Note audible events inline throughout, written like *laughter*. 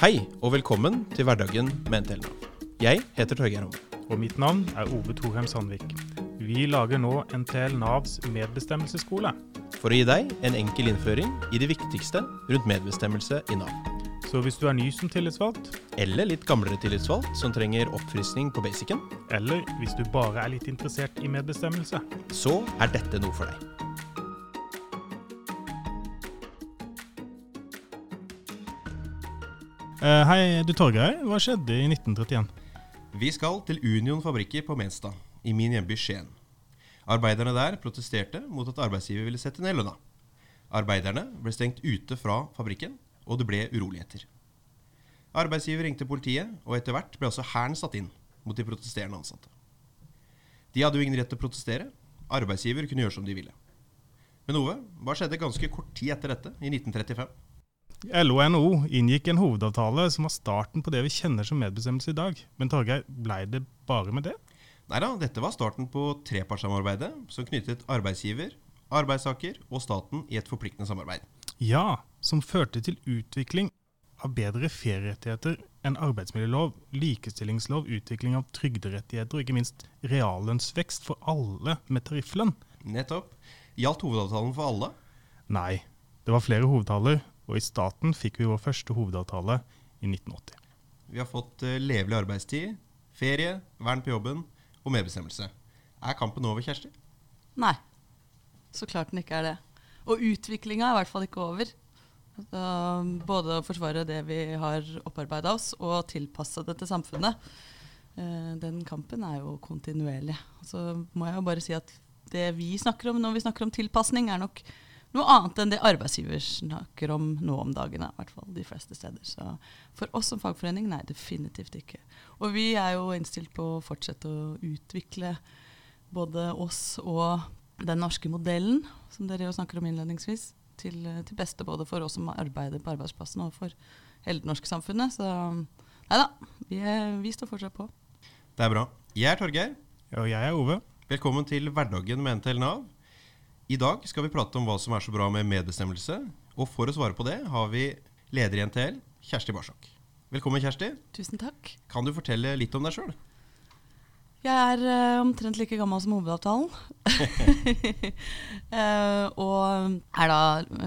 Hei og velkommen til Hverdagen med NTL Nav. Jeg heter Torgeir Homme. Og mitt navn er Ove Thorheim Sandvik. Vi lager nå NTL Navs medbestemmelsesskole. For å gi deg en enkel innføring i det viktigste rundt medbestemmelse i Nav. Så hvis du er ny som tillitsvalgt, Eller litt gamlere tillitsvalgt som trenger oppfriskning på basicen, eller hvis du bare er litt interessert i medbestemmelse, så er dette noe for deg. Hei, du Torgeir. Hva skjedde i 1931? Vi skal til Union fabrikker på Menstad, i min hjemby Skien. Arbeiderne der protesterte mot at arbeidsgiver ville sette ned lønna. Arbeiderne ble stengt ute fra fabrikken, og det ble uroligheter. Arbeidsgiver ringte politiet, og etter hvert ble også hæren satt inn mot de protesterende ansatte. De hadde jo ingen rett til å protestere. Arbeidsgiver kunne gjøre som de ville. Men Ove, hva skjedde ganske kort tid etter dette, i 1935? LO og NHO inngikk en hovedavtale som var starten på det vi kjenner som medbestemmelse i dag. Men Torgeir, blei det bare med det? Nei da, dette var starten på trepartssamarbeidet som knyttet arbeidsgiver, arbeidstaker og staten i et forpliktende samarbeid. Ja, som førte til utvikling av bedre ferierettigheter enn arbeidsmiljølov, likestillingslov, utvikling av trygderettigheter og ikke minst reallønnsvekst for alle med tarifflønn. Nettopp. Gjaldt hovedavtalen for alle? Nei, det var flere hovedtaler, og i staten fikk vi vår første hovedavtale i 1980. Vi har fått eh, levelig arbeidstid, ferie, vern på jobben og medbestemmelse. Er kampen over, Kjersti? Nei. Så klart den ikke er det. Og utviklinga er i hvert fall ikke over. Altså, både å forsvare det vi har opparbeida oss, og tilpasse det til samfunnet. Eh, den kampen er jo kontinuerlig. Så må jeg jo bare si at det vi snakker om når vi snakker om tilpasning, er nok noe annet enn det arbeidsgiver snakker om nå om dagene. I hvert fall de fleste steder. Så for oss som fagforening, nei, definitivt ikke. Og vi er jo innstilt på å fortsette å utvikle både oss og den norske modellen, som dere jo snakker om innledningsvis, til, til beste både for oss som arbeider på arbeidsplassen og for hele det norske samfunnet. Så nei da, vi, er, vi står fortsatt på. Det er bra. Jeg er Torgeir. Og jeg er Ove. Velkommen til Hverdagen med NTL Nav. I dag skal vi prate om hva som er så bra med medbestemmelse. Og for å svare på det har vi leder i NTL, Kjersti Barsak. Velkommen, Kjersti. Tusen takk. Kan du fortelle litt om deg sjøl? Jeg er uh, omtrent like gammel som hovedavtalen. uh, *laughs* og er da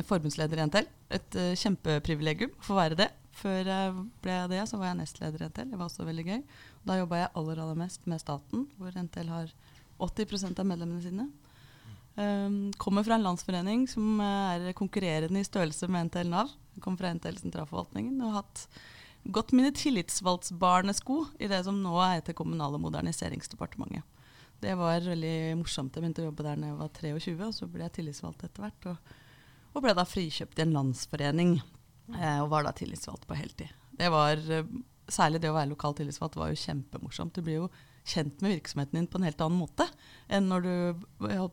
forbundsleder i NTL. Et uh, kjempeprivilegium å få være det. Før jeg ble det, så var jeg nestleder i NTL. Det var også veldig gøy. Da jobba jeg aller, aller mest med staten, hvor NTL har 80 av medlemmene sine. Um, kommer fra en landsforening som er konkurrerende i størrelse med NTL Nav. Jeg kommer fra NTL Sentralforvaltningen og har hatt gått mine tillitsvalgtsbarnesko i det som nå heter Kommunal- og moderniseringsdepartementet. Det var veldig morsomt. Jeg begynte å jobbe der da jeg var 23, og så ble jeg tillitsvalgt etter hvert. Og, og ble da frikjøpt i en landsforening, eh, og var da tillitsvalgt på heltid. Det var, eh, Særlig det å være lokal tillitsvalgt var jo kjempemorsomt. Du blir jo kjent med virksomheten din på en helt annen måte enn når du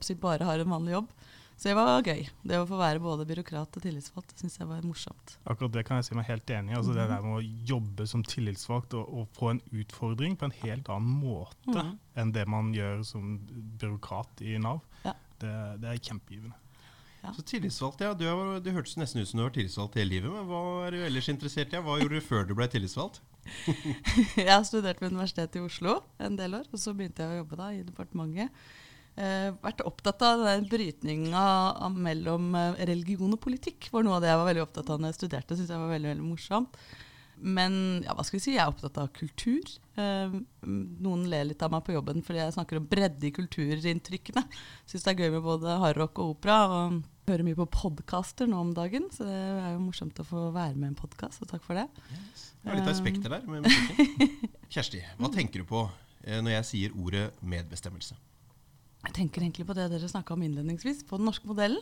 si, bare har en vanlig jobb. Så det var gøy. Det å få være både byråkrat og tillitsvalgt syns jeg var morsomt. Akkurat det kan jeg si meg helt enig i. Altså Det der med å jobbe som tillitsvalgt og, og få en utfordring på en helt annen måte mm. enn det man gjør som byråkrat i Nav, Ja. det, det er kjempegivende. Ja. Så tillitsvalgt, ja. Du, er, du hørtes nesten ut som du var tillitsvalgt hele livet. Men hva er du ellers interessert i? Hva gjorde du før du ble tillitsvalgt? *laughs* jeg har studert ved Universitetet i Oslo en del år, og så begynte jeg å jobbe da i departementet. Eh, vært opptatt av den brytninga mellom eh, religion og politikk. var noe av det jeg var veldig opptatt av når jeg studerte. Synes jeg var veldig, veldig morsomt. Men ja, hva skal vi si, jeg er opptatt av kultur. Eh, noen ler litt av meg på jobben fordi jeg snakker om bredde i kulturinntrykkene. Syns det er gøy med både hardrock og opera. og Hører mye på podkaster nå om dagen, så det er jo morsomt å få være med i en podkast. Og takk for det. Det var litt av spekter der med musikken. *laughs* Kjersti, hva tenker du på eh, når jeg sier ordet medbestemmelse? Jeg tenker egentlig på det dere snakka om innledningsvis, på den norske modellen.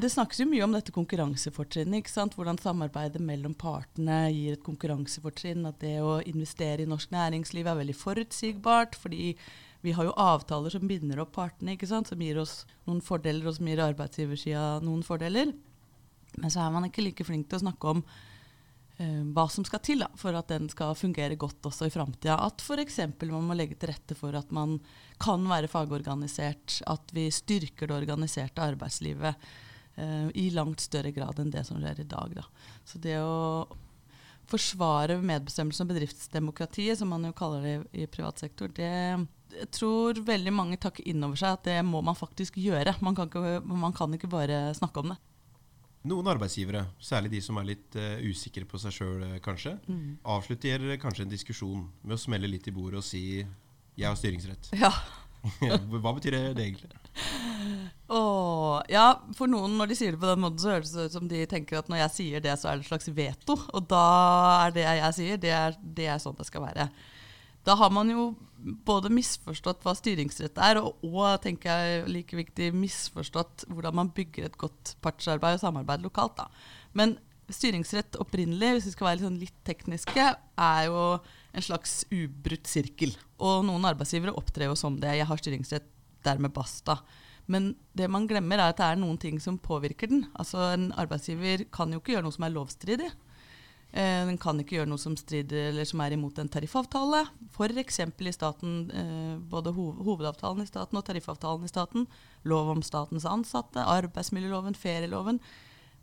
Det snakkes jo mye om dette konkurransefortrinnet. Hvordan samarbeidet mellom partene gir et konkurransefortrinn. At det å investere i norsk næringsliv er veldig forutsigbart. Fordi vi har jo avtaler som binder opp partene, ikke sant? som gir oss noen fordeler, og som gir arbeidsgiversida noen fordeler. Men så er man ikke like flink til å snakke om uh, hva som skal til da, for at den skal fungere godt også i framtida. At f.eks. man må legge til rette for at man kan være fagorganisert. At vi styrker det organiserte arbeidslivet i langt større grad enn det som skjer i dag. Da. Så det å forsvare medbestemmelse og bedriftsdemokratiet, som man jo kaller det i, i privat sektor, det jeg tror veldig mange tar ikke inn over seg at det må man faktisk gjøre. Man kan ikke, man kan ikke bare snakke om det. Noen arbeidsgivere, særlig de som er litt uh, usikre på seg sjøl, kanskje, mm. avslutter kanskje en diskusjon med å smelle litt i bordet og si 'jeg har styringsrett'. Ja. *laughs* Hva betyr det, det egentlig? *laughs* Oh, ja, For noen, når de sier det på den måten, så høres det ut som de tenker at når jeg sier det, så er det et slags veto. Og da er det jeg sier, det er, det er sånn det skal være. Da har man jo både misforstått hva styringsrett er, og, og tenker jeg like viktig, misforstått hvordan man bygger et godt partsarbeid og samarbeid lokalt. Da. Men styringsrett opprinnelig, hvis vi skal være litt, sånn litt tekniske, er jo en slags ubrutt sirkel. Og noen arbeidsgivere opptrer jo som det. Jeg har styringsrett, dermed basta. Men det man glemmer, er at det er noen ting som påvirker den. Altså En arbeidsgiver kan jo ikke gjøre noe som er lovstridig. Eh, den kan ikke gjøre noe som strider eller som er imot en tariffavtale. F.eks. i staten, eh, både hov hovedavtalen i staten og tariffavtalen i staten. Lov om statens ansatte, arbeidsmiljøloven, ferieloven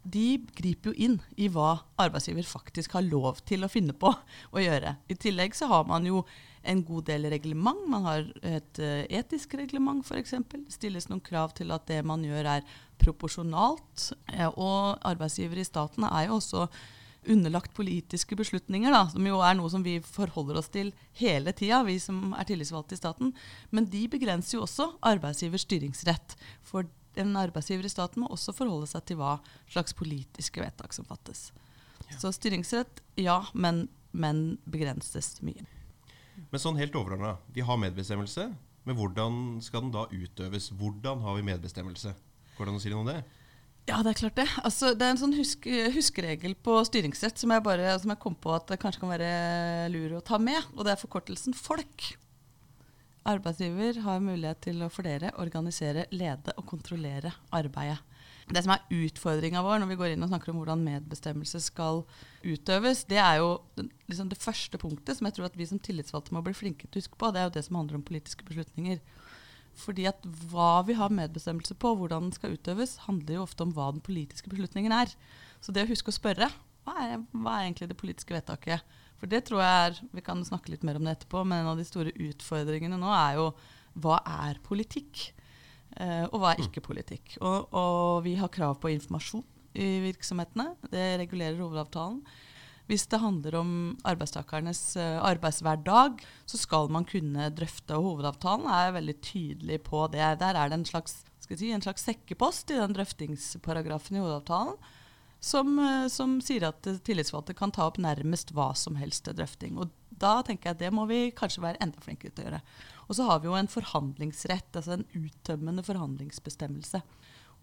de griper jo inn i hva arbeidsgiver faktisk har lov til å finne på å gjøre. I tillegg så har man jo en god del reglement. Man har et uh, etisk reglement f.eks. Det stilles noen krav til at det man gjør er proporsjonalt. Eh, og arbeidsgivere i staten er jo også underlagt politiske beslutninger, da, som jo er noe som vi forholder oss til hele tida, vi som er tillitsvalgte i staten. Men de begrenser jo også arbeidsgivers styringsrett. For en arbeidsgiver i staten må også forholde seg til hva slags politiske vedtak som fattes. Ja. Så styringsrett, ja, men, men begrenses mye. Men sånn helt overordna, vi har medbestemmelse, men hvordan skal den da utøves? Hvordan har vi medbestemmelse? Går det an å si noe om det? Ja, det er klart det. Altså, det er en sånn husk, huskeregel på styringsrett som jeg, bare, som jeg kom på at det kanskje kan være lur å ta med. Og det er forkortelsen FOLK. Arbeidsgiver har mulighet til å fordele, organisere, lede og kontrollere arbeidet. Det som er utfordringa vår når vi går inn og snakker om hvordan medbestemmelse skal utøves, det er jo liksom det første punktet som jeg tror at vi som tillitsvalgte må bli flinke til å huske på. Det er jo det som handler om politiske beslutninger. Fordi at hva vi har medbestemmelse på, hvordan den skal utøves, handler jo ofte om hva den politiske beslutningen er. Så det å huske å spørre hva er, hva er egentlig det politiske vedtaket? For det tror jeg er Vi kan snakke litt mer om det etterpå, men en av de store utfordringene nå er jo hva er politikk? Eh, og hva er ikke politikk? Og, og, vi har krav på informasjon i virksomhetene. Det regulerer hovedavtalen. Hvis det handler om arbeidstakernes uh, arbeidshverdag, så skal man kunne drøfte. Og hovedavtalen er veldig tydelig på det. Der er det en slags, si, en slags sekkepost i den drøftingsparagrafen i hovedavtalen som, eh, som, sier at tillitsvalgte kan ta opp nærmest hva som helst til drøfting. Og da tenker jeg at det må vi kanskje være enda flinkere til å gjøre. Og så har vi jo en forhandlingsrett, altså en uttømmende forhandlingsbestemmelse.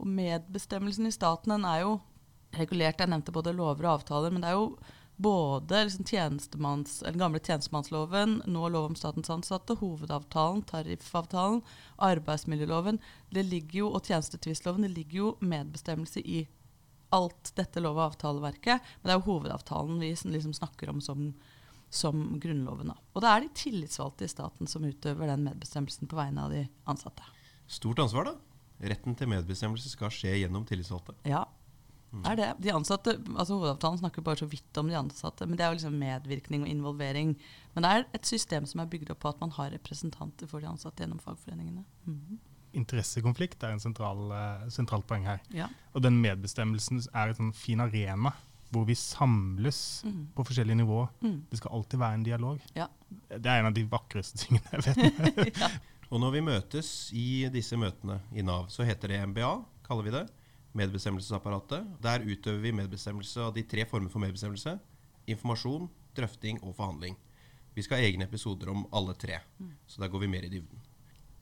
Og medbestemmelsen i staten den er jo regulert, jeg nevnte både lover og avtaler, men det er jo både liksom den gamle tjenestemannsloven, nå lov om statens ansatte, hovedavtalen, tariffavtalen, arbeidsmiljøloven det ligger jo, og tjenestetvistloven. Det ligger jo medbestemmelse i alt dette lov- og avtaleverket. Men det er jo hovedavtalen vi liksom snakker om som, som Grunnloven. Da. Og det er de tillitsvalgte i staten som utøver den medbestemmelsen på vegne av de ansatte. Stort ansvar, da. Retten til medbestemmelse skal skje gjennom tillitsvalgte. Ja, det er det. De ansatte, altså Hovedavtalen snakker bare så vidt om de ansatte, men det er jo liksom medvirkning og involvering. Men det er et system som er bygd opp på at man har representanter for de ansatte gjennom fagforeningene. Mm -hmm interessekonflikt er en sentral, uh, sentralt poeng her. Ja. Og den medbestemmelsen er en sånn fin arena hvor vi samles mm. på forskjellige nivåer. Mm. Det skal alltid være en dialog. Ja. Det er en av de vakreste tingene jeg vet. *laughs* ja. Og når vi møtes i disse møtene i Nav, så heter det MBA, kaller vi det. Medbestemmelsesapparatet. Der utøver vi medbestemmelse av de tre former for medbestemmelse. Informasjon, drøfting og forhandling. Vi skal ha egne episoder om alle tre. Mm. Så der går vi mer i dybden.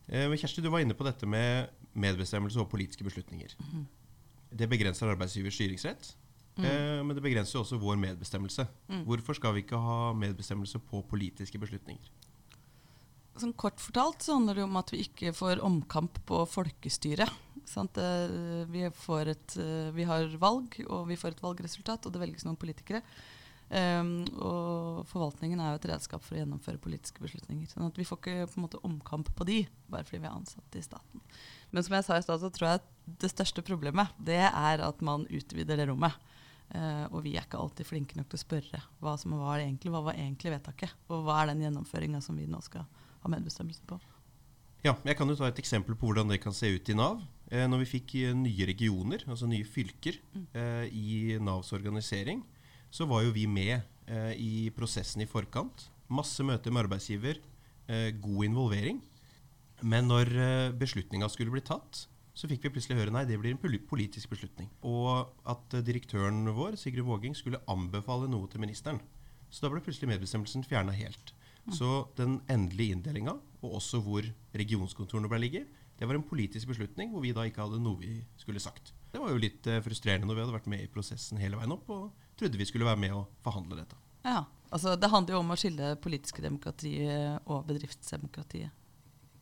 Eh, Kjersti, du var inne på dette med medbestemmelse og politiske beslutninger. Mm. Det begrenser arbeidsgivers styringsrett, mm. eh, men det begrenser jo også vår medbestemmelse. Mm. Hvorfor skal vi ikke ha medbestemmelse på politiske beslutninger? Sånn kort fortalt så handler det om at vi ikke får omkamp på folkestyret. Eh, vi, et, eh, vi har valg, og vi får et valgresultat, og det velges noen politikere. Um, og forvaltningen er jo et redskap for å gjennomføre politiske beslutninger. sånn at vi får ikke på en måte omkamp på de, bare fordi vi er ansatte i staten. Men som jeg sa i stad, så tror jeg at det største problemet det er at man utvider det rommet. Eh, og vi er ikke alltid flinke nok til å spørre hva som var det egentlig, hva var egentlig vedtaket, og hva er den gjennomføringa som vi nå skal ha medbestemmelse på. Ja, jeg kan jo ta et eksempel på hvordan det kan se ut i Nav. Eh, når vi fikk eh, nye regioner, altså nye fylker, eh, i Navs organisering, så var jo vi med eh, i prosessen i forkant. Masse møter med arbeidsgiver, eh, god involvering. Men når beslutninga skulle bli tatt, så fikk vi plutselig høre nei, det blir en politisk beslutning. Og at eh, direktøren vår, Sigrid Våging, skulle anbefale noe til ministeren. Så da ble plutselig medbestemmelsen fjerna helt. Så den endelige inndelinga, og også hvor regionskontorene ble ligget, det var en politisk beslutning hvor vi da ikke hadde noe vi skulle sagt. Det var jo litt eh, frustrerende når vi hadde vært med i prosessen hele veien opp og trodde vi skulle være med og forhandle dette. Ja, altså Det handler jo om å skille politiske demokratiet og bedriftsdemokratiet.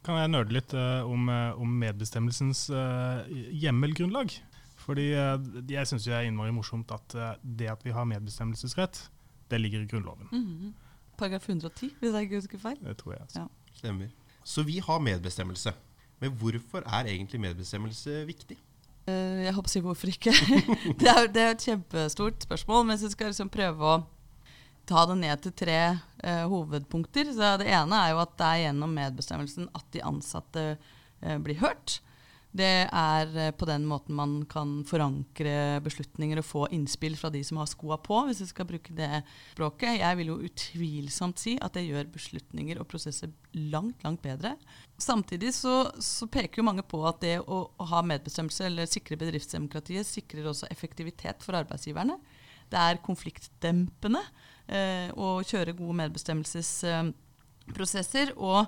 Kan jeg nøle litt uh, om, eh, om medbestemmelsens uh, hjemmelgrunnlag? Fordi uh, jeg syns det er innmari morsomt at det at vi har medbestemmelsesrett, det ligger i Grunnloven. Mhm. Paragraf 110, hvis jeg ikke husker feil. Det tror jeg. Altså. Ja. Stemmer. Så vi har medbestemmelse. Men hvorfor er egentlig medbestemmelse viktig? Eh, jeg håper å si hvorfor ikke. *laughs* det, er, det er et kjempestort spørsmål, men hvis jeg skal liksom prøve å ta det ned til tre eh, hovedpunkter. Så Det ene er jo at det er gjennom medbestemmelsen at de ansatte eh, blir hørt. Det er eh, på den måten man kan forankre beslutninger og få innspill fra de som har skoa på, hvis vi skal bruke det språket. Jeg vil jo utvilsomt si at det gjør beslutninger og prosesser langt, langt bedre. Samtidig så, så peker jo mange på at det å, å ha medbestemmelse eller sikre bedriftsdemokratiet sikrer også effektivitet for arbeidsgiverne. Det er konfliktdempende eh, å kjøre gode medbestemmelsesprosesser. og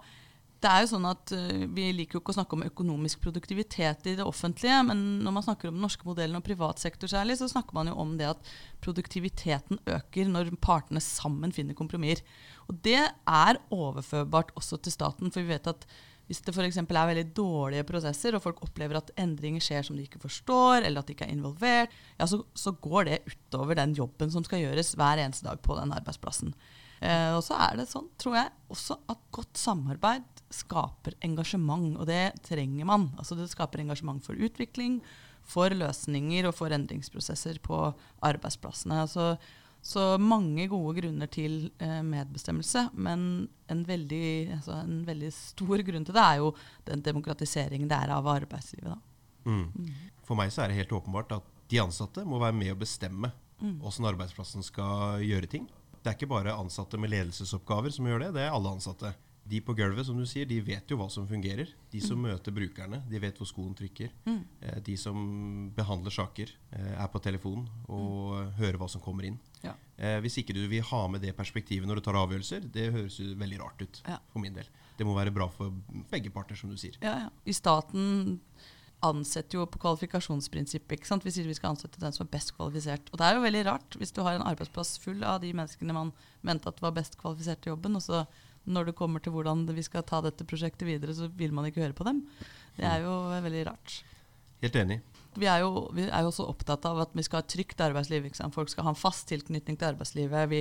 det er jo sånn at uh, Vi liker jo ikke å snakke om økonomisk produktivitet i det offentlige, men når man snakker om den norske modellen og privat sektor særlig, så snakker man jo om det at produktiviteten øker når partene sammen finner kompromisser. Og Det er overførbart også til staten. for vi vet at hvis det f.eks. er veldig dårlige prosesser, og folk opplever at endringer skjer som de ikke forstår, eller at de ikke er involvert, ja, så, så går det utover den jobben som skal gjøres hver eneste dag på den arbeidsplassen. Eh, og så er det sånn, tror jeg, også at godt samarbeid skaper engasjement, og det trenger man. Altså Det skaper engasjement for utvikling, for løsninger og for endringsprosesser på arbeidsplassene. Altså, så mange gode grunner til eh, medbestemmelse, men en veldig, altså en veldig stor grunn til det er jo den demokratiseringen det er av arbeidslivet. Da. Mm. For meg så er det helt åpenbart at de ansatte må være med å bestemme åssen arbeidsplassen skal gjøre ting. Det er ikke bare ansatte med ledelsesoppgaver som gjør det, det er alle ansatte. De på gulvet som du sier, de vet jo hva som fungerer. De som møter brukerne, de vet hvor skoen trykker. Mm. De som behandler saker, eh, er på telefon og hører hva som kommer inn. Ja. Eh, Hvis ikke du vil ha med det perspektivet når du tar avgjørelser, det høres jo veldig rart ut Ja. for min del. Det må være bra for begge parter, som du sier. Ja, ja. I staten ansetter jo på kvalifikasjonsprinsippet. ikke sant? Vi sier vi skal ansette den som er best kvalifisert. Og det er jo veldig rart hvis du har en arbeidsplass full av de menneskene man mente at var best kvalifisert til jobben, og så når det kommer til hvordan vi skal ta dette prosjektet videre, så vil man ikke høre på dem. Det er jo veldig rart. Helt enig. Vi er, jo, vi er jo også opptatt av at vi skal ha et trygt arbeidsliv. Folk skal ha en fast tilknytning til arbeidslivet. Vi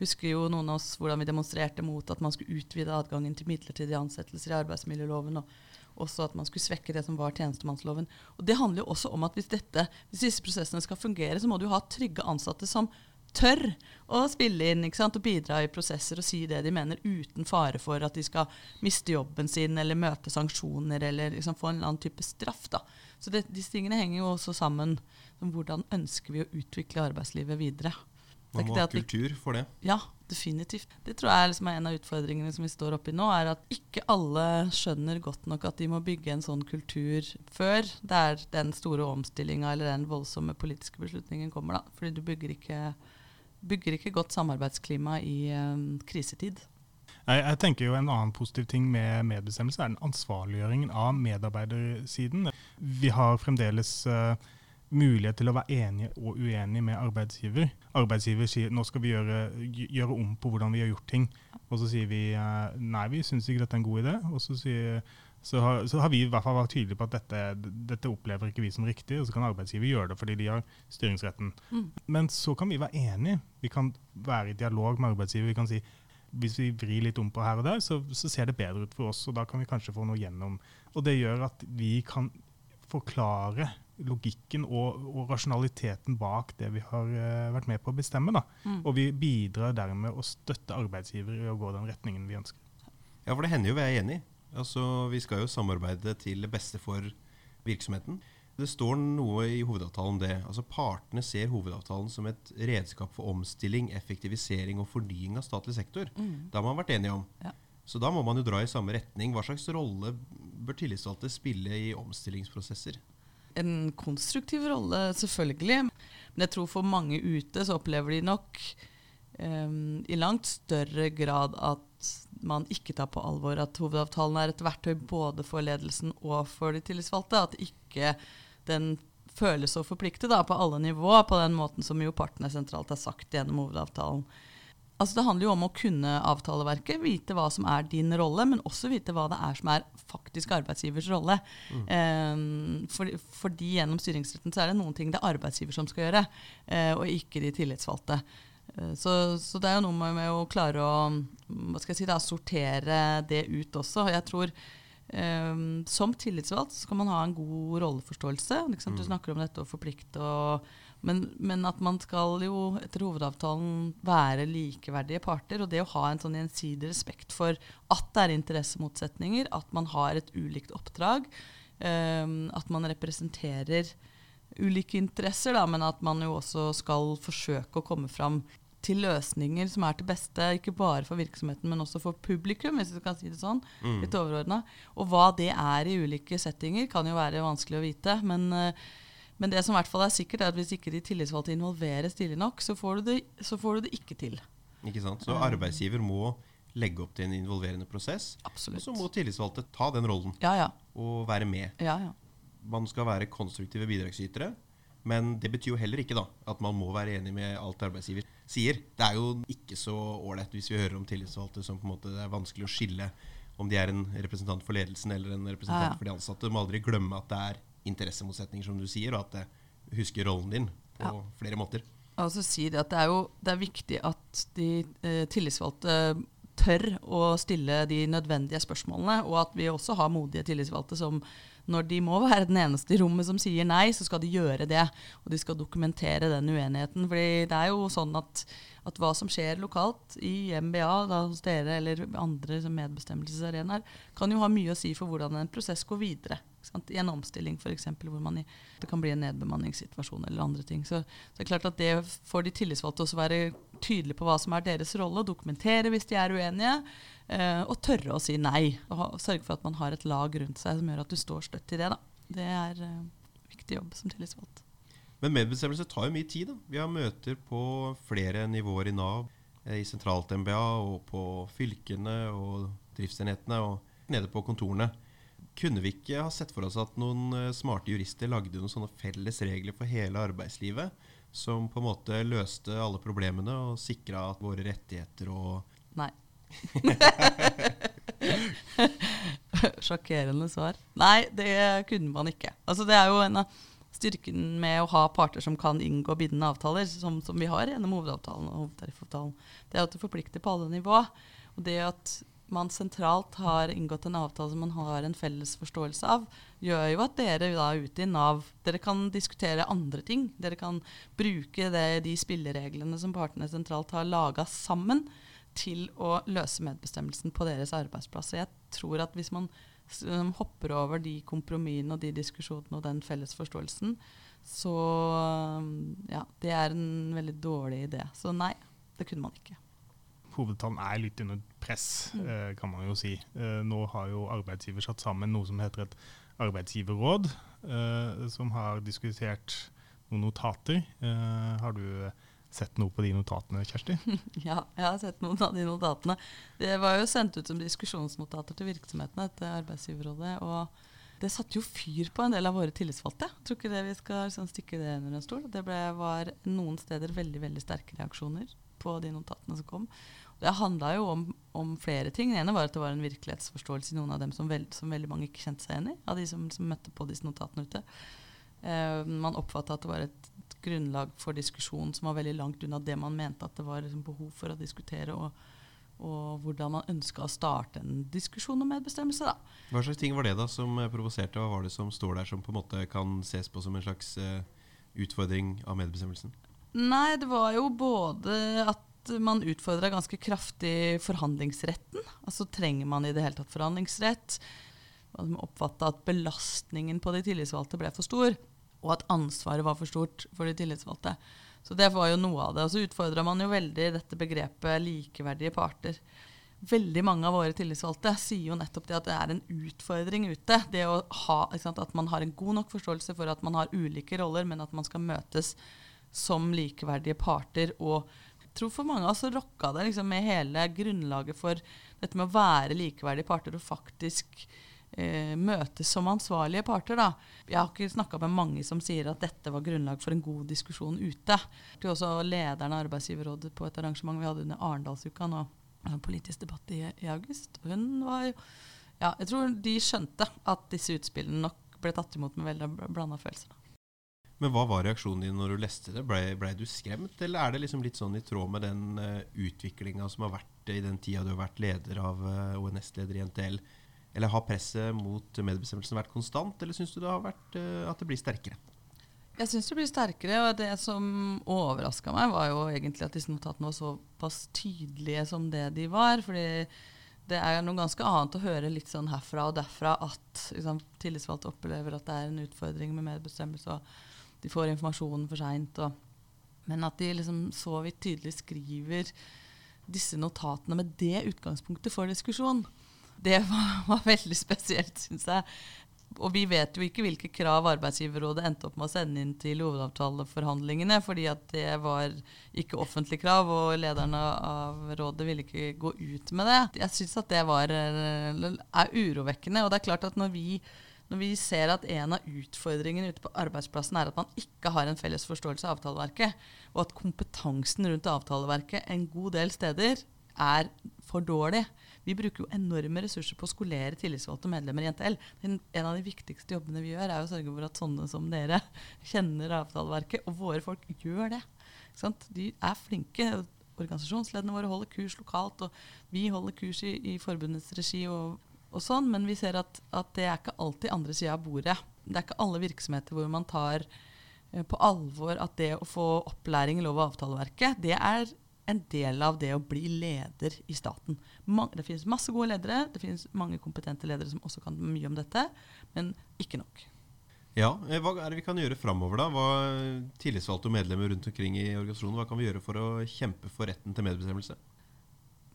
husker jo noen av oss hvordan vi demonstrerte mot at man skulle utvide adgangen til midlertidige ansettelser i arbeidsmiljøloven. og også at man skulle svekke det som var tjenestemannsloven. Og Det handler jo også om at hvis, dette, hvis disse prosessene skal fungere, så må du ha trygge ansatte som tør å spille inn og bidra i prosesser og si det de mener, uten fare for at de skal miste jobben sin eller møte sanksjoner eller liksom få en eller annen type straff. Da. Så det, disse tingene henger jo også sammen. Hvordan ønsker vi å utvikle arbeidslivet videre? Er Man må ha kultur for det. Ja, definitivt. Det tror jeg liksom er en av utfordringene som vi står oppi nå, er at ikke alle skjønner godt nok at de må bygge en sånn kultur før det er den store omstillinga eller den voldsomme politiske beslutningen kommer. da. Fordi du bygger ikke, bygger ikke godt samarbeidsklima i eh, krisetid. Jeg, jeg tenker jo En annen positiv ting med medbestemmelse er den ansvarliggjøringen av medarbeidersiden. Vi har fremdeles uh, mulighet til å være enige og uenige med arbeidsgiver. Arbeidsgiver sier nå skal vi gjøre, gjøre om på hvordan vi har gjort ting. Og så sier vi uh, nei, vi syns ikke dette er en god idé. Og så, sier, så, har, så har vi i hvert fall vært tydelige på at dette, dette opplever ikke vi som riktig, og så kan arbeidsgiver gjøre det fordi de har styringsretten. Mm. Men så kan vi være enige. Vi kan være i dialog med arbeidsgiver. Vi kan si hvis vi vrir litt om på her og der, så, så ser det bedre ut for oss. og Da kan vi kanskje få noe gjennom. Og det gjør at vi kan forklare logikken og, og rasjonaliteten bak det vi har uh, vært med på å bestemme. Da. Mm. Og vi bidrar dermed å støtte arbeidsgiver i å gå den retningen vi ønsker. Ja, for det hender jo vi er enige. Altså, vi skal jo samarbeide til det beste for virksomheten. Det står noe i hovedavtalen om det. Altså Partene ser hovedavtalen som et redskap for omstilling, effektivisering og fornying av statlig sektor. Mm. Det har man vært enige om. Ja. Så da må man jo dra i samme retning. Hva slags rolle bør tillitsvalgte spille i omstillingsprosesser? En konstruktiv rolle, selvfølgelig. Men jeg tror for mange ute så opplever de nok um, i langt større grad at man ikke tar på alvor at hovedavtalen er et verktøy både for ledelsen og for de tillitsvalgte. At ikke den føles så forplikte da, på alle nivå, på den måten som jo partene sentralt har sagt gjennom hovedavtalen. Altså Det handler jo om å kunne avtaleverket, vite hva som er din rolle, men også vite hva det er som er faktisk arbeidsgivers rolle. Mm. Um, for, fordi gjennom styringsretten så er det noen ting det er arbeidsgiver som skal gjøre, uh, og ikke de tillitsvalgte. Uh, så, så, det er jo noe med, å klare å hva skal jeg si da, sortere det ut også. Jeg tror um, Som tillitsvalgt skal man ha en god rolleforståelse. Liksom, mm. Du snakker om dette å forplikte og men, men, at man skal jo etter hovedavtalen være likeverdige parter. Og det å ha en sånn gjensidig respekt for at det er interessemotsetninger, at man har et ulikt oppdrag, um, at man representerer ulike interesser, da, men at man jo også skal forsøke å komme fram til løsninger som er til beste, ikke bare for virksomheten, men også for publikum, hvis du kan si det sånn. Mm. Litt overordna. Og hva det er i ulike settinger, kan jo være vanskelig å vite. Men uh, men det som i hvert fall er sikkert, er at hvis ikke de tillitsvalgte involveres tidlig nok, så får, du det, så får du det ikke til. Ikke sant? Så arbeidsgiver må legge opp til en involverende prosess. Absolutt. Og så må tillitsvalgte ta den rollen ja, ja. og være med. Ja, Ja, man skal være konstruktive bidragsytere. Men det betyr jo heller ikke da, at man må være enig med alt arbeidsgiver sier. Det er jo ikke så ålreit hvis vi hører om tillitsvalgte som på en måte det er vanskelig å skille om de er en representant for ledelsen eller en representant for de ansatte. Du må aldri glemme at det er interessemotsetninger, som du sier, og at det husker rollen din på ja. flere måter. Altså si det, at det er jo det er viktig at de eh, tillitsvalgte tør å stille de nødvendige spørsmålene, og at vi også har modige tillitsvalgte som når de må være den eneste i rommet som sier nei, så skal de gjøre det. Og de skal dokumentere den uenigheten. fordi det er jo sånn at, at hva som skjer lokalt i MBA da, hos dere eller andre medbestemmelsesarenaer, kan jo ha mye å si for hvordan en prosess går videre. I en omstilling f.eks. hvor man det kan bli en nedbemanningssituasjon eller andre ting. Så, så, det er klart at det får de tillitsvalgte også være tydelige på hva som er deres rolle, dokumentere hvis de er uenige, eh, og tørre å si nei. Og sørge for at man har et lag rundt seg som gjør at du står støtt i det. Da. Det er eh, viktig jobb som tillitsvalgt. Men medbestemmelse tar jo mye tid. da. Vi har møter på flere nivåer i Nav, eh, i sentralt MBA og på fylkene og driftsenhetene og nede på kontorene. Kunne vi ikke ha sett for oss at noen eh, smarte jurister lagde noen sånne felles regler for hele arbeidslivet, som på en måte løste alle problemene og sikra at våre rettigheter og Nei. *laughs* Sjokkerende svar. Nei, det kunne man ikke. Altså, det er jo en av styrken med å ha parter som kan inngå bindende avtaler, som, som vi har gjennom hovedavtalen og hovedtariffavtalen. Det er at det forplikter på alle nivå. Og det at man sentralt har inngått en avtale som man har en felles forståelse av, gjør jo at dere da ute i Nav dere kan diskutere andre ting. Dere kan bruke det, de spillereglene som partene sentralt har laga sammen, til å løse medbestemmelsen på deres arbeidsplass. Jeg tror at hvis man hopper over de kompromissene og de diskusjonene og den felles forståelsen, så ja, det er en veldig dårlig idé. Så nei, det kunne man ikke hovedtalen er litt under press, mm. eh, kan man jo si. Eh, nå har jo arbeidsgiver satt sammen noe som heter et arbeidsgiverråd, eh, som har diskutert noen notater. Har du sett noe på de notatene, Kjersti? *laughs* Ja, jeg har sett noen av de notatene. Det var jo sendt ut som diskusjonsnotater til virksomhetene etter arbeidsgiverrådet. og det satte jo fyr på en del av våre tillitsvalgte. Jeg tror ikke det vi skal sånn, stikke det under en stol. Det ble, var noen steder veldig veldig sterke reaksjoner på de notatene som kom. Det handla jo om, om, flere ting. Det ene var at det var en virkelighetsforståelse i noen av dem som, veld, som veldig mange ikke kjente seg igjen i, av de som, som møtte på disse notatene ute. Uh, man oppfatta at det var et, et, grunnlag for diskusjon som var veldig langt unna det man mente at det var liksom, behov for å diskutere og, og hvordan man ønska å starte en diskusjon om medbestemmelse. da. Hva slags ting var det da som eh, provoserte? Hva var det som står der som på en måte kan ses på som en slags uh, utfordring av medbestemmelsen? Nei, det var jo både at man utfordra ganske kraftig forhandlingsretten. Altså trenger man i det hele tatt forhandlingsrett? Man oppfatta at belastningen på de tillitsvalgte ble for stor, og at ansvaret var for stort for de tillitsvalgte. Så det var jo noe av det. Og så utfordra man jo veldig dette begrepet likeverdige parter. Veldig mange av våre tillitsvalgte sier jo nettopp det at det er en utfordring ute. Det å ha, sant, At man har en god nok forståelse for at man har ulike roller, men at man skal møtes som likeverdige parter. og jeg tror for mange av oss rokka det liksom med hele grunnlaget for dette med å være likeverdige parter og faktisk møtes som ansvarlige parter. Da. Jeg har ikke snakka med mange som sier at dette var grunnlag for en god diskusjon ute. Det var også lederen av Arbeidsgiverrådet på et arrangement vi hadde under Arendalsuka nå, politisk debatt i, i august. Hun var jo ja, Jeg tror de skjønte at disse utspillene nok ble tatt imot med veldig blanda følelser. Men hva var reaksjonen din når du leste det? Blei ble du skremt, eller er det liksom litt sånn i tråd med den uh, utviklinga som har vært i den tida du har vært leder av uh, ONS-leder i NTL? Eller har presset mot medbestemmelsen vært konstant, eller syns du det har vært uh, at det blir sterkere? Jeg syns det blir sterkere, og det som overraska meg, var jo egentlig at disse notatene var såpass tydelige som det de var. fordi det er noe ganske annet å høre litt sånn herfra og derfra at liksom, tillitsvalgte opplever at det er en utfordring med medbestemmelse. og de får informasjonen for seint. Men at de liksom så vidt tydelig skriver disse notatene med det utgangspunktet for diskusjon, det var, var veldig spesielt, syns jeg. Og vi vet jo ikke hvilke krav Arbeidsgiverrådet endte opp med å sende inn til hovedavtaleforhandlingene, fordi at det var ikke offentlige krav, og lederne av rådet ville ikke gå ut med det. Jeg syns at det var, eh, er urovekkende. Og det er klart at når vi når vi ser at en av utfordringene ute på arbeidsplassen er at man ikke har en felles forståelse av avtaleverket, og at kompetansen rundt avtaleverket en god del steder er for dårlig. Vi bruker jo enorme ressurser på å skolere tillitsvalgte medlemmer i NTL. En av de viktigste jobbene vi gjør, er å sørge for at sånne som dere *laughs* kjenner avtaleverket, og våre folk gjør det. De er flinke. Organisasjonsledene våre holder kurs lokalt, og vi holder kurs i, i forbundets regi og og sånn, men vi ser at, at det er ikke alltid andre sida av bordet. Det er ikke alle virksomheter hvor man tar uh, på alvor at det å få opplæring i lov- og avtaleverket, det er en del av det å bli leder i staten. Det finnes masse gode ledere, det finnes mange kompetente ledere som også kan mye om dette, men ikke nok. Ja, eh, Hva er det vi kan gjøre framover, da? Hva Tillitsvalgte og medlemmer rundt omkring i organisasjonen, hva kan vi gjøre for å kjempe for retten til medbestemmelse?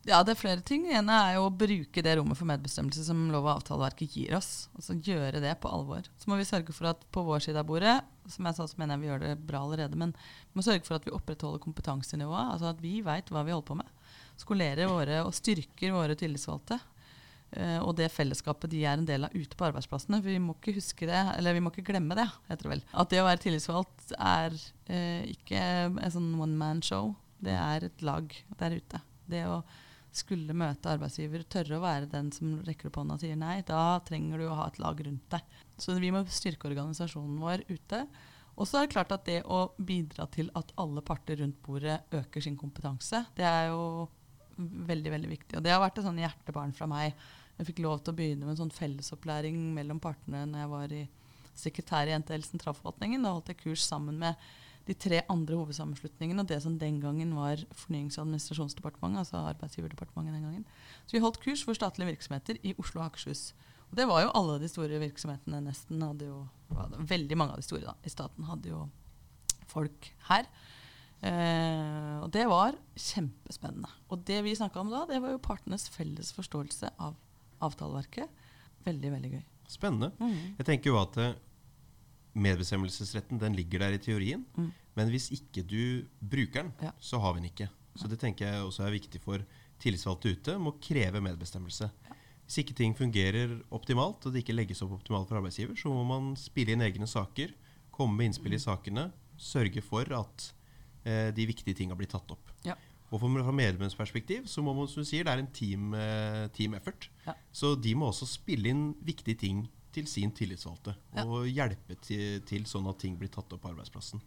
Ja, det er flere ting. Det ene er jo å bruke det rommet for medbestemmelse som lov- og avtaleverket gir oss. Altså gjøre det på alvor. Så må vi sørge for at på vår side av bordet, som jeg sa, så mener jeg vi gjør det bra allerede, men vi må sørge for at vi opprettholder kompetansenivået. Altså at vi veit hva vi holder på med. Skolerer våre og styrker våre tillitsvalgte. Uh, og det fellesskapet de er en del av ute på arbeidsplassene. Vi må ikke huske det, eller vi må ikke glemme det, heter det vel. At det å være tillitsvalgt er uh, ikke en sånn one man show. Det er et lag der ute. Det å skulle møte arbeidsgiver, tørre å være den som rekker opp hånda og sier nei, da trenger du å ha et lag rundt deg. Så vi må styrke organisasjonen vår ute. Og så er det klart at det å bidra til at alle parter rundt bordet øker sin kompetanse, det er jo veldig veldig viktig. Og det har vært et sånn hjertebarn fra meg. Jeg fikk lov til å begynne med en sånn fellesopplæring mellom partene når jeg var i sekretær i NTL sentralforvaltningen. Da holdt jeg kurs sammen med de tre andre hovedsammenslutningene og det som den gangen var Fornyings- og administrasjonsdepartementet, altså Arbeidsgiverdepartementet den gangen. Så vi holdt kurs for statlige virksomheter i Oslo og Akershus. Det var jo alle de store virksomhetene nesten. hadde jo, Veldig mange av de store da, i staten hadde jo folk her. Eh, og det var kjempespennende. Og det vi snakka om da, det var jo partenes felles forståelse av avtaleverket. Veldig, veldig gøy. Spennende. Mm. Jeg tenker jo at eh, medbestemmelsesretten den ligger der i teorien. Mm. Men hvis ikke du bruker den, ja. så har vi den ikke. Så det tenker jeg også er viktig for tillitsvalgte ute. Må kreve medbestemmelse. Ja. Hvis ikke ting fungerer optimalt, og det ikke legges opp optimalt for arbeidsgiver, så må man spille inn egne saker, komme med innspill i mm. sakene, sørge for at eh, de viktige tinga blir tatt opp. Ja. Og Fra medlemmenes perspektiv så må man, som du sier, det er en team, eh, team effort. Så de må også spille inn viktige ting til sin tillitsvalgte. Ja. Og hjelpe til, til, sånn at ting blir tatt opp på arbeidsplassen.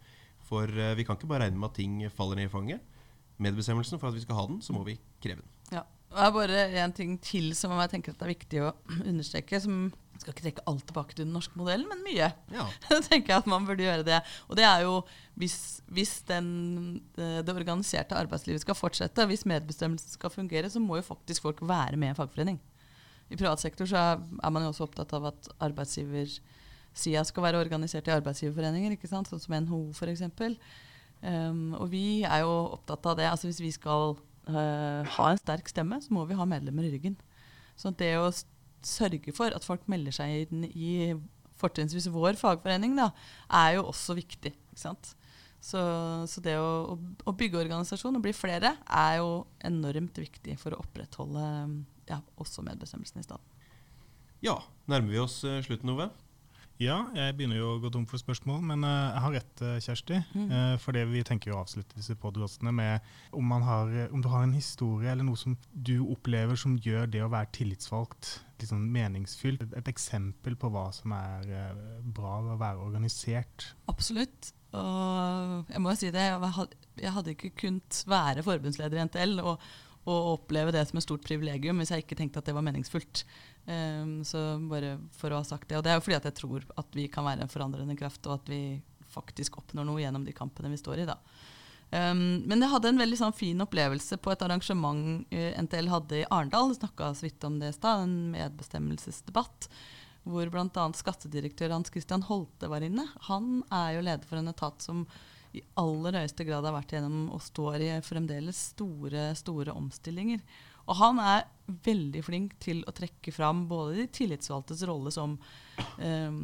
For uh, vi kan ikke bare regne med at ting faller ned i fanget. Medbestemmelsen, for at vi skal ha den, så må vi kreve den. Det er bare en ting til som jeg tenker er viktig å *clears throat* understreke. som jeg skal ikke trekke alt tilbake til den norske modellen, men mye. Ja. *laughs* Da tenker jeg at man burde gjøre det. Og det er jo hvis, hvis den, det, det organiserte arbeidslivet skal fortsette, hvis medbestemmelsen skal fungere, så må jo faktisk folk være med i en fagforening. I privat sektor så er, man jo også opptatt av at arbeidsgiversida skal være organisert i arbeidsgiverforeninger, ikke sant? sånn som NHO f.eks. Um, og vi er jo opptatt av det. altså Hvis vi skal ha en sterk stemme, så må vi ha medlemmer i ryggen. Så det å sørge for at folk melder seg inn i fortrinnsvis vår fagforening, da, er jo også viktig. Så, så det å, å bygge organisasjon og bli flere er jo enormt viktig for å opprettholde ja, også medbestemmelsen i staten. ja. Nærmer vi oss eh, slutten, Ove? Ja, jeg begynner jo å gå tom for spørsmål, men eh, jeg har rett, eh, Kjersti. Mm. Uh, for det vi tenker jo å avslutte disse podkastene med om, man har, eh, om du har en historie eller noe som du opplever som gjør det å være tillitsvalgt litt sånn meningsfylt. Et, eksempel på hva som er eh, bra ved å være organisert. Absolutt. Og jeg må jo si det, jeg hadde ikke kunnet være forbundsleder i NTL og, og oppleve det som et stort privilegium hvis jeg ikke tenkte at det var meningsfullt. Um, så bare for å ha sagt det. Og det er jo fordi at jeg tror at vi kan være en forandrende kraft, og at vi faktisk oppnår noe gjennom de kampene vi står i. da. Um, men jeg hadde en veldig sånn fin opplevelse på et arrangement uh, NTL hadde i Arendal. Snakka så vidt om det i stad, en medbestemmelsesdebatt. Hvor bl.a. skattedirektør Hans Christian Holte var inne. Han er jo leder for en etat som i aller høyeste grad har vært gjennom og står i fremdeles store, store omstillinger. Og han er veldig flink til å trekke fram både de tillitsvalgtes rolle som um,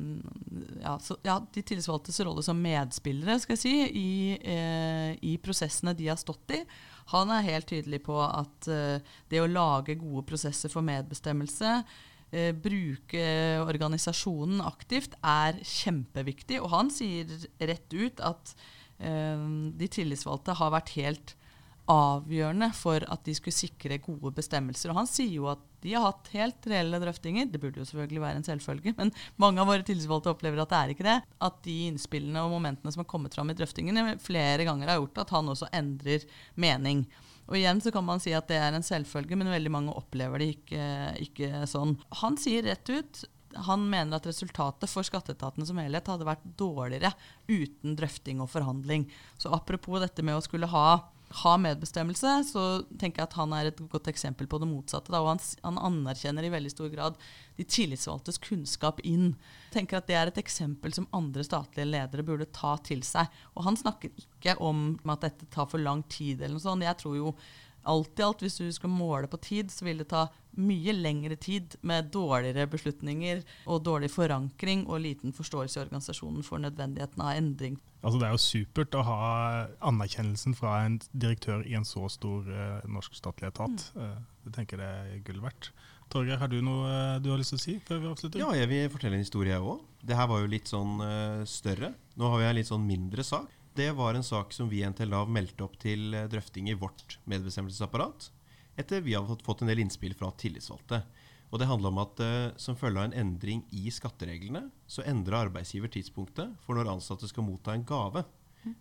ja, så, ja, de tillitsvalgtes rolle som medspillere skal jeg si, i, eh, i prosessene de har stått i. Han er helt tydelig på at eh, det å lage gode prosesser for medbestemmelse, eh, bruke organisasjonen aktivt, er kjempeviktig. Og han sier rett ut at de tillitsvalgte har vært helt avgjørende for at de skulle sikre gode bestemmelser. Og han sier jo at de har hatt helt reelle drøftinger. Det burde jo selvfølgelig være en selvfølge, men mange av våre tillitsvalgte opplever at det er ikke det. At de innspillene og momentene som har kommet fram i drøftingene, flere ganger har gjort at han også endrer mening. Og igjen så kan man si at det er en selvfølge, men veldig mange opplever det ikke, ikke sånn. Han sier rett ut han mener at resultatet for skatteetaten som helhet hadde vært dårligere uten drøfting og forhandling. Så apropos dette med å skulle ha, ha medbestemmelse, så tenker jeg at han er et godt eksempel på det motsatte. Da, og han, han anerkjenner i veldig stor grad de tillitsvalgtes kunnskap inn. Tenker at Det er et eksempel som andre statlige ledere burde ta til seg. Og han snakker ikke om at dette tar for lang tid eller noe sånt. Jeg tror jo alt i alt, hvis du skal måle på tid, så vil det ta mye lengre tid med dårligere beslutninger og dårlig forankring og liten forståelse i organisasjonen for nødvendigheten av endring. Altså Det er jo supert å ha anerkjennelsen fra en direktør i en så stor uh, norsk statlig etat. Eh, jeg tenker det er gull verdt. Torgeir, har du noe eh, du har lyst til å si før vi avslutter? Ja, jeg vil fortelle en historie, jeg òg. Det her var jo litt sånn uh, større. Nå har vi en litt sånn mindre sak. Det var en sak som vi i NTL Nav meldte opp til drøfting i vårt medbestemmelsesapparat. Etter vi har fått, en del innspill fra tillitsvalgte. Og det handla om at eh, som følge av en endring i skattereglene, så endra arbeidsgiver tidspunktet for når ansatte skal motta en gave.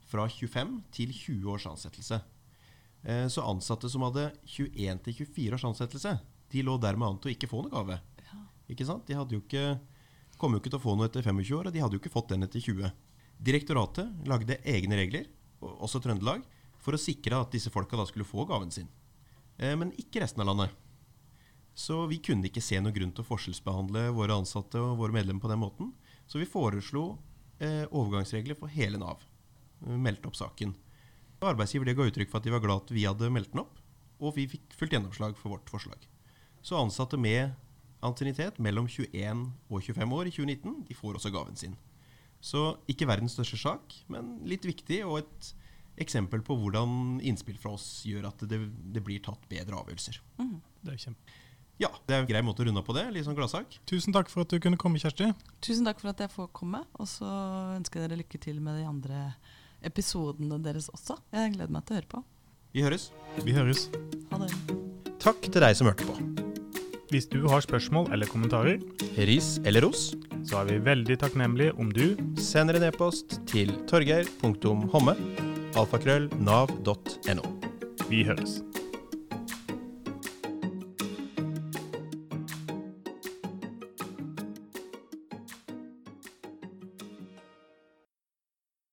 Fra 25 til 20 års ansettelse. Eh, så ansatte som hadde 21 til 24 års ansettelse, de lå dermed an til å ikke få noe gave. Ikke sant? De hadde jo ikke, kom jo ikke til å få noe etter 25 år, og de hadde jo ikke fått den etter 20. Direktoratet lagde egne regler, også Trøndelag, for å sikre at disse folka da skulle få gaven sin. Eh, men ikke resten av landet. Så vi kunne ikke se noen grunn til å forskjellsbehandle våre ansatte og våre medlemmer på den måten. Så vi foreslo eh, overgangsregler for hele Nav. Vi meldte opp saken. Arbeidsgiver det ga uttrykk for at de var glad at vi hadde meldt den opp, og vi fikk fullt gjennomslag for vårt forslag. Så ansatte med ansiennitet mellom 21 og 25 år i 2019, de får også gaven sin. Så ikke verdens største sak, men litt viktig, og et eksempel på hvordan innspill fra oss gjør at det, det blir tatt bedre avgjørelser. Det er kjempe. Ja, det er en grei måte å runde av på det. Litt sånn gladsak. Tusen takk for at du kunne komme, Kjersti. Tusen takk for at jeg får komme, og så ønsker jeg dere lykke til med de andre episodene deres også. Jeg gleder meg til å høre på. Vi høres. Vi høres. Ha det. Takk til deg som hørte på. Hvis du har spørsmål eller kommentarer, Ris eller ros, så er vi veldig takknemlige om du sender en e-post til torgeir.homme, alfakrøll, nav.no. Vi høres.